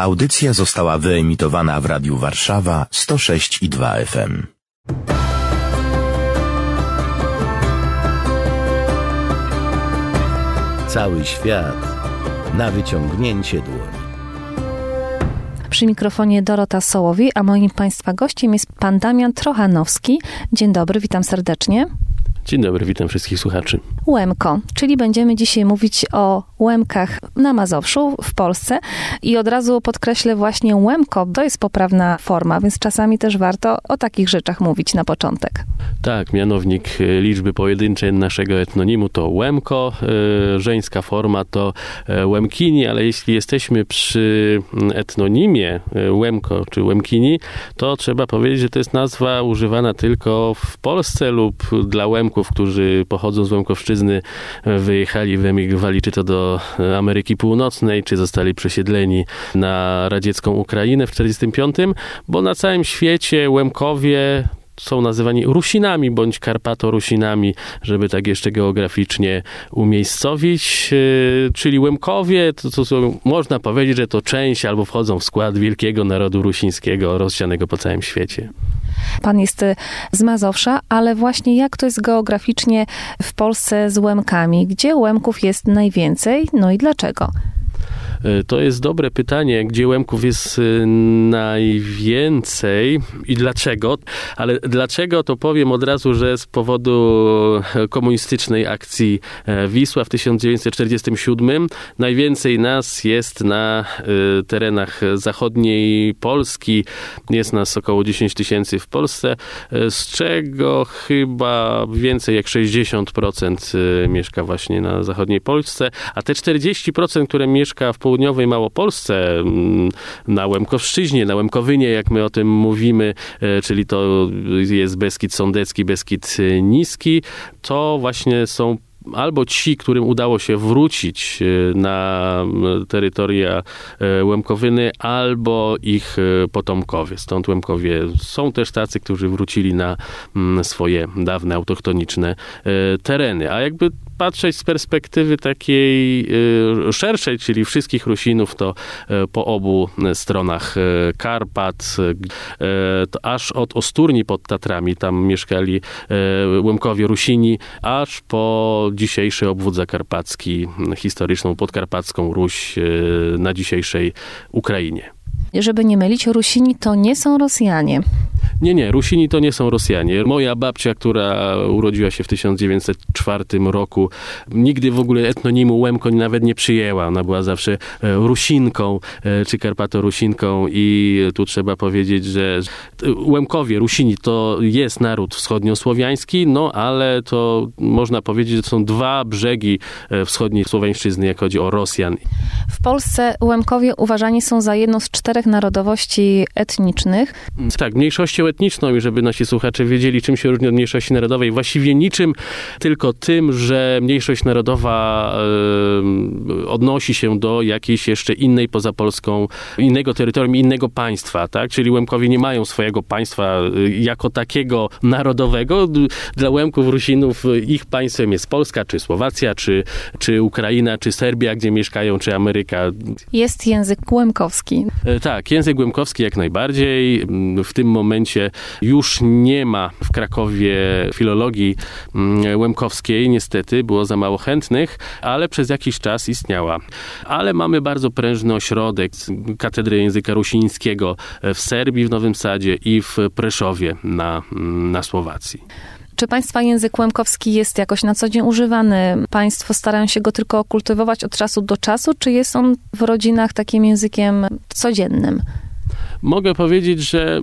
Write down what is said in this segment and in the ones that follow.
Audycja została wyemitowana w Radiu Warszawa 106 i 2 FM. Cały świat na wyciągnięcie dłoni. Przy mikrofonie Dorota Sołowi, a moim Państwa gościem jest pan Damian Trochanowski. Dzień dobry, witam serdecznie. Dzień dobry, witam wszystkich słuchaczy. Łemko, czyli będziemy dzisiaj mówić o Łemkach na Mazowszu w Polsce. I od razu podkreślę właśnie Łemko, to jest poprawna forma, więc czasami też warto o takich rzeczach mówić na początek. Tak, mianownik e, liczby pojedynczej naszego etnonimu to Łemko, e, żeńska forma to e, Łemkini, ale jeśli jesteśmy przy etnonimie Łemko czy Łemkini, to trzeba powiedzieć, że to jest nazwa używana tylko w Polsce lub dla Łemków, którzy pochodzą z Łemkowszczyzny, wyjechali, wyemigrowali czy to do Ameryki Północnej, czy zostali przesiedleni na radziecką Ukrainę w 1945, bo na całym świecie Łemkowie są nazywani Rusinami bądź Karpato-Rusinami, żeby tak jeszcze geograficznie umiejscowić. E, czyli Łemkowie, to, to, można powiedzieć, że to część albo wchodzą w skład wielkiego narodu rusińskiego rozsianego po całym świecie. Pan jest z Mazowsza, ale właśnie jak to jest geograficznie w Polsce z Łemkami? Gdzie Łemków jest najwięcej? No i dlaczego? E, to jest dobre pytanie, gdzie Łemków jest e, najwięcej i dlaczego, ale dlaczego to powiem od razu, że z powodu komunistycznej akcji e, Wisła w 1947 najwięcej nas jest na terenach zachodniej Polski, jest nas około 10 tysięcy w Polsce, z czego chyba więcej jak 60% mieszka właśnie na zachodniej Polsce, a te 40%, które mieszka w południowej Małopolsce, mm, na Łemkowszczyźnie, na Łemkowynie, jak my o tym mówimy, e, czyli to jest Beskid Sądecki, Beskid e, Niski, to właśnie są albo ci, którym udało się wrócić e, na terytoria Łemkowyny, albo ich potomkowie. Stąd Łemkowie są też tacy, którzy wrócili na swoje dawne autochtoniczne tereny. A jakby patrzeć z perspektywy takiej y, szerszej, czyli wszystkich Rusinów, to y, po obu stronach y, Karpat, to aż od Osturni pod Tatrami, tam mieszkali Łemkowie Rusini, aż po dzisiejszy obwód zakarpacki, historyczną podkarpacką Ruś na dzisiejszej Ukrainie. Żeby nie mylić, Rusini to nie są Rosjanie. Nie, nie, Rusini to nie są Rosjanie. Moja babcia, która urodziła się w 1904 roku, nigdy w ogóle etnonimu Łemko nawet nie przyjęła. Ona była zawsze e, Rusinką, e, czy Karpato-Rusinką i tu trzeba powiedzieć, że Łemkowie, Rusini to jest naród wschodniosłowiański, no ale to można powiedzieć, że to są dwa brzegi e, wschodniej słowiańszczyzny, jak chodzi o Rosjan. W Polsce Łemkowie uważani są za jedną z czterech narodowości etnicznych. Tak, mniejszością etniczną i żeby nasi słuchacze wiedzieli, czym się różni od mniejszości narodowej. Właściwie niczym, tylko tym, że mniejszość narodowa odnosi się do jakiejś jeszcze innej poza Polską, innego terytorium, innego państwa, tak? Czyli Łemkowie nie mają swojego państwa e, jako takiego narodowego. Dla Łemków, Rusinów ich państwem jest Polska, czy Słowacja, czy, czy Ukraina, czy Serbia, gdzie mieszkają, czy Ameryka. Jest język łemkowski. E, tak, język łemkowski jak najbardziej. W tym momencie już nie ma w Krakowie filologii mm, łemkowskiej, niestety, było za mało chętnych, ale przez jakiś czas istniała. Ale mamy bardzo prężny ośrodek Katedry Języka Rusińskiego w Serbii, w Nowym Sadzie i w Preszowie na, mm, na Słowacji. Czy Państwa język łemkowski jest jakoś na co dzień używany? Państwo starają się go tylko kultywować od czasu do czasu, czy jest on w rodzinach takim językiem codziennym? Mogę powiedzieć, że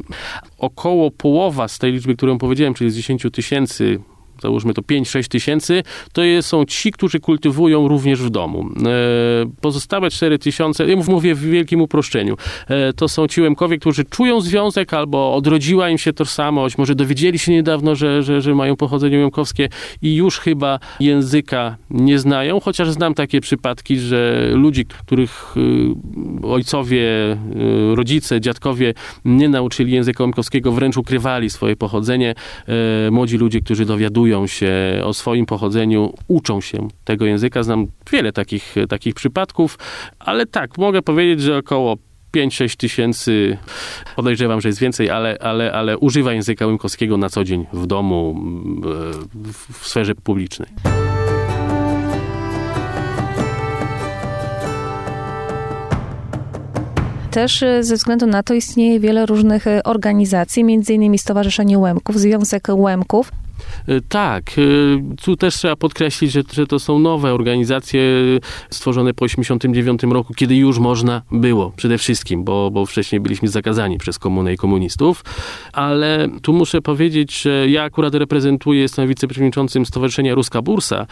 około połowa z tej liczby, którą powiedziałem, czyli z 10 tysięcy załóżmy to 5-6 tysięcy, to są ci, którzy kultywują również w domu. E, pozostałe 4 tysiące, ja mówię w wielkim uproszczeniu, e, to są ci Łemkowie, którzy czują związek albo odrodziła im się tożsamość, może dowiedzieli się niedawno, że, że, że mają pochodzenie łemkowskie i już chyba języka nie znają, chociaż znam takie przypadki, że ludzi, których e, ojcowie, rodzice, dziadkowie nie nauczyli języka łemkowskiego, wręcz ukrywali swoje pochodzenie. Młodzi ludzie, którzy dowiadują dowiadują się o swoim pochodzeniu, uczą się tego języka. Znam wiele takich, takich przypadków, ale tak, mogę powiedzieć, że około 5-6 tysięcy, podejrzewam, że jest więcej, ale, ale, ale używa języka łemkowskiego na co dzień w domu, e, w, sferze publicznej. Też y, ze względu na to istnieje wiele różnych y, organizacji, innymi Stowarzyszenie Łemków, Związek Łemków. Y, Tak, y, tu też trzeba podkreślić, że, że to są nowe organizacje stworzone po 1989 roku, kiedy już można było przede wszystkim, bo, bo wcześniej byliśmy zakazani przez komunę i komunistów. Ale tu muszę powiedzieć, że ja akurat reprezentuję, jestem wiceprzewodniczącym Stowarzyszenia Ruska Bursa.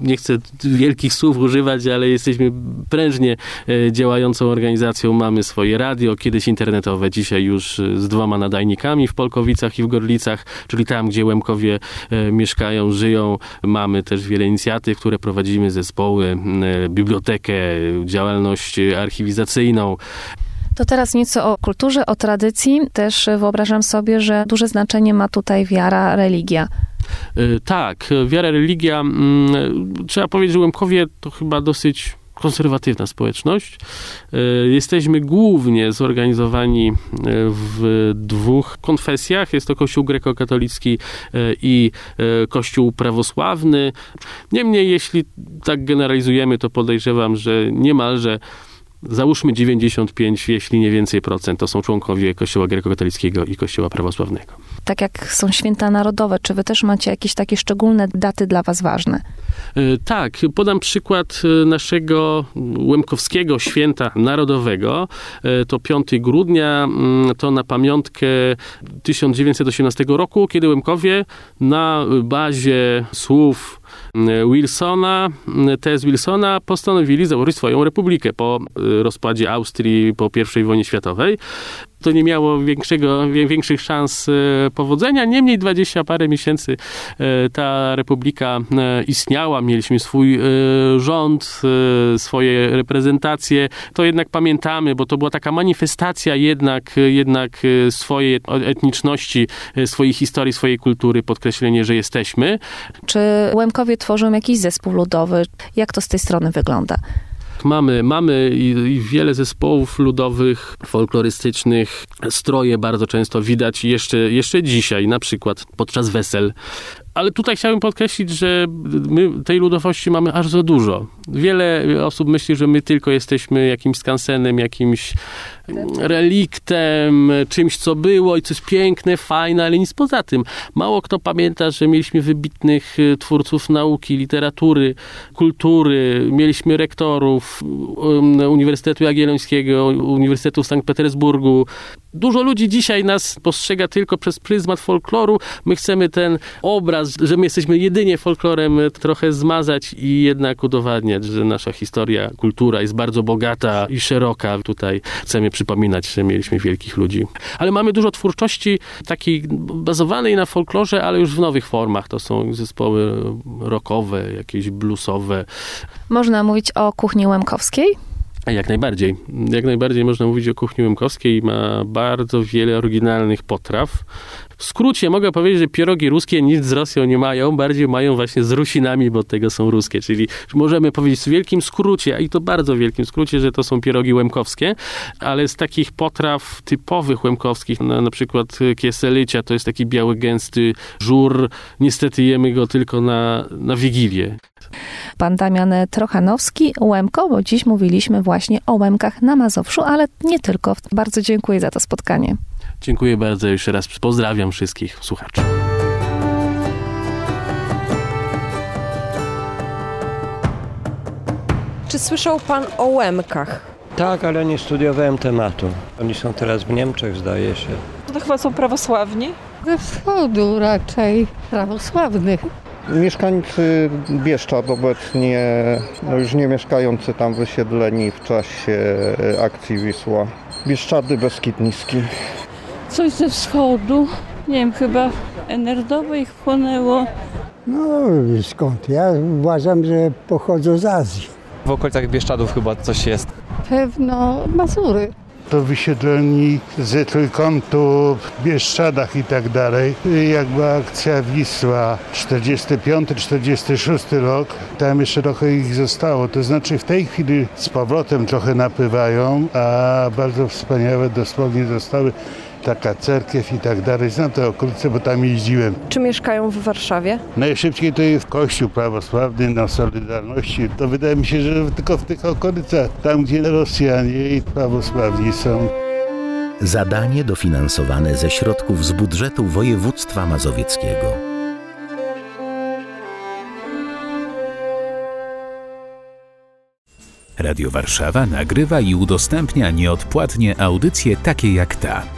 Nie chcę wielkich słów używać, ale jesteśmy prężnie e, działającą organizacją. Mamy swoje radio, kiedyś internetowe, dzisiaj już e, z dwoma nadajnikami w Polkowicach i w Gorlicach, czyli tam, gdzie Łemkowie e, mieszkają, żyją. Mamy też wiele inicjatyw, które prowadzimy, zespoły, e, bibliotekę, działalność archiwizacyjną. To teraz nieco o kulturze, o tradycji. Też wyobrażam sobie, że duże znaczenie ma tutaj wiara, religia. Y, Tak, wiara, religia. mm, Trzeba powiedzieć, że Łemkowie to chyba dosyć konserwatywna społeczność. Y, Jesteśmy głównie zorganizowani y, w dwóch konfesjach. Jest to Kościół grekokatolicki y, i Kościół prawosławny. Niemniej, jeśli tak generalizujemy, to podejrzewam, że niemalże załóżmy 95, jeśli nie więcej procent, to są członkowie Kościoła grekokatolickiego i Kościoła prawosławnego. Tak jak są święta narodowe, czy wy też macie jakieś takie szczególne daty dla was ważne? E, Tak, podam przykład e, naszego Łemkowskiego Święta Narodowego. E, To 5 grudnia, mm, to na pamiątkę 1918 roku, kiedy Łemkowie na bazie słów Wilsona, mm, tez Wilsona, postanowili założyć swoją republikę po e, rozpadzie Austrii po I wojnie światowej. To nie miało większego, większych szans e, powodzenia. Niemniej 20 parę miesięcy e, ta republika e, istniała. Mieliśmy swój rząd, swoje reprezentacje. To jednak pamiętamy, bo to była taka manifestacja jednak, jednak swojej etniczności, swojej historii, swojej kultury, podkreślenie, że jesteśmy. Czy Łemkowie tworzą jakiś zespół ludowy? Jak to z tej strony wygląda? Mamy, mamy i, i wiele zespołów ludowych, folklorystycznych. Stroje bardzo często widać jeszcze, jeszcze dzisiaj, na przykład podczas wesel. Ale tutaj chciałbym podkreślić, że my tej ludowości mamy aż za dużo. Wiele osób myśli, że my tylko jesteśmy jakimś skansenem, jakimś reliktem, czymś, co było i co jest piękne, fajne, ale nic poza tym. Mało kto pamięta, że mieliśmy wybitnych y, twórców nauki, literatury, kultury, mieliśmy rektorów um, Uniwersytetu Jagiellońskiego, Uniwersytetu w Sankt Petersburgu. Dużo ludzi dzisiaj nas postrzega tylko przez pryzmat folkloru. My chcemy ten obraz, że my jesteśmy jedynie folklorem, y, trochę zmazać i jednak udowadniać, że nasza historia, kultura jest bardzo bogata i szeroka. Tutaj chcemy przypominać, że mieliśmy wielkich ludzi. Ale mamy dużo twórczości takiej bazowanej na folklorze, ale już w nowych formach. To są zespoły rockowe, jakieś bluesowe. Można mówić o kuchni łemkowskiej? Jak najbardziej. Jak najbardziej można mówić o kuchni łemkowskiej. Ma bardzo wiele oryginalnych potraw. W skrócie mogę powiedzieć, że pierogi ruskie nic z Rosją nie mają, bardziej mają właśnie z Rusinami, bo tego są ruskie. Czyli możemy powiedzieć w wielkim skrócie, i to bardzo wielkim skrócie, że to są pierogi łemkowskie, ale z takich potraw typowych łemkowskich, na, na przykład kieselycia, to jest taki biały, gęsty żur. Niestety jemy go tylko na, na Wigilię. Pan Damian Trochanowski, Łemko, bo dziś mówiliśmy właśnie o Łemkach na Mazowszu, ale nie tylko. Bardzo dziękuję za to spotkanie. Dziękuję bardzo jeszcze raz. Pozdrawiam wszystkich słuchaczy. Czy słyszał pan o Łemkach? Tak, ale nie studiowałem tematu. Oni są teraz w Niemczech, zdaje się. To chyba są prawosławni. Ze wschodu raczej prawosławnych. Mieszkańcy Bieszczad obecnie, no już nie mieszkający tam wysiedleni w czasie akcji Wisła. Bieszczady Beskid Niski. Coś ze wschodu. Nie wiem, chyba Enerdowe ich wchłonęło. No skąd? Ja uważam, że pochodzą z Azji. W okolicach Bieszczadów chyba coś jest. Pewno Mazury. do wysiedleni ze trójkątu w Bieszczadach i tak dalej. Jak była akcja Wisła 45-46 rok, tam jeszcze trochę ich zostało. To znaczy w tej chwili z powrotem trochę napływają, a bardzo wspaniałe dosłownie zostały taka cerkiew i tak dalej. Znam te okolice, bo tam jeździłem. Czy mieszkają w Warszawie? Najszybciej to jest Kościół prawosławny na Solidarności. To wydaje mi się, że tylko w tych okolicach, tam gdzie Rosjanie i prawosławni są. Zadanie dofinansowane ze środków z budżetu województwa mazowieckiego. Radio Warszawa nagrywa i udostępnia nieodpłatnie audycje takie jak ta.